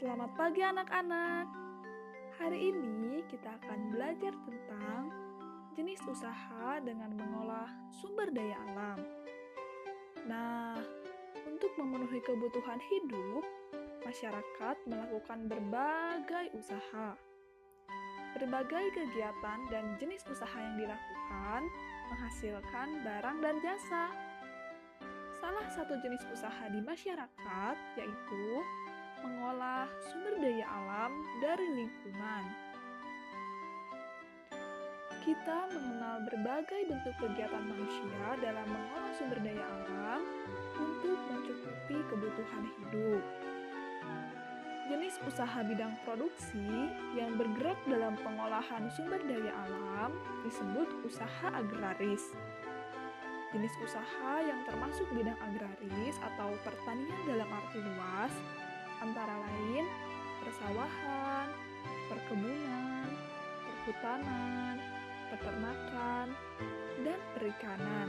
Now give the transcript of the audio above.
Selamat pagi anak-anak. Hari ini kita akan belajar tentang jenis usaha dengan mengolah sumber daya alam. Nah, untuk memenuhi kebutuhan hidup, masyarakat melakukan berbagai usaha. Berbagai kegiatan dan jenis usaha yang dilakukan menghasilkan barang dan jasa. Salah satu jenis usaha di masyarakat yaitu mengolah sumber daya alam dari lingkungan. Kita mengenal berbagai bentuk kegiatan manusia dalam mengolah sumber daya alam untuk mencukupi kebutuhan hidup. Jenis usaha bidang produksi yang bergerak dalam pengolahan sumber daya alam disebut usaha agraris. Jenis usaha yang termasuk bidang agraris atau pertanian dalam arti perhutanan, peternakan, dan perikanan.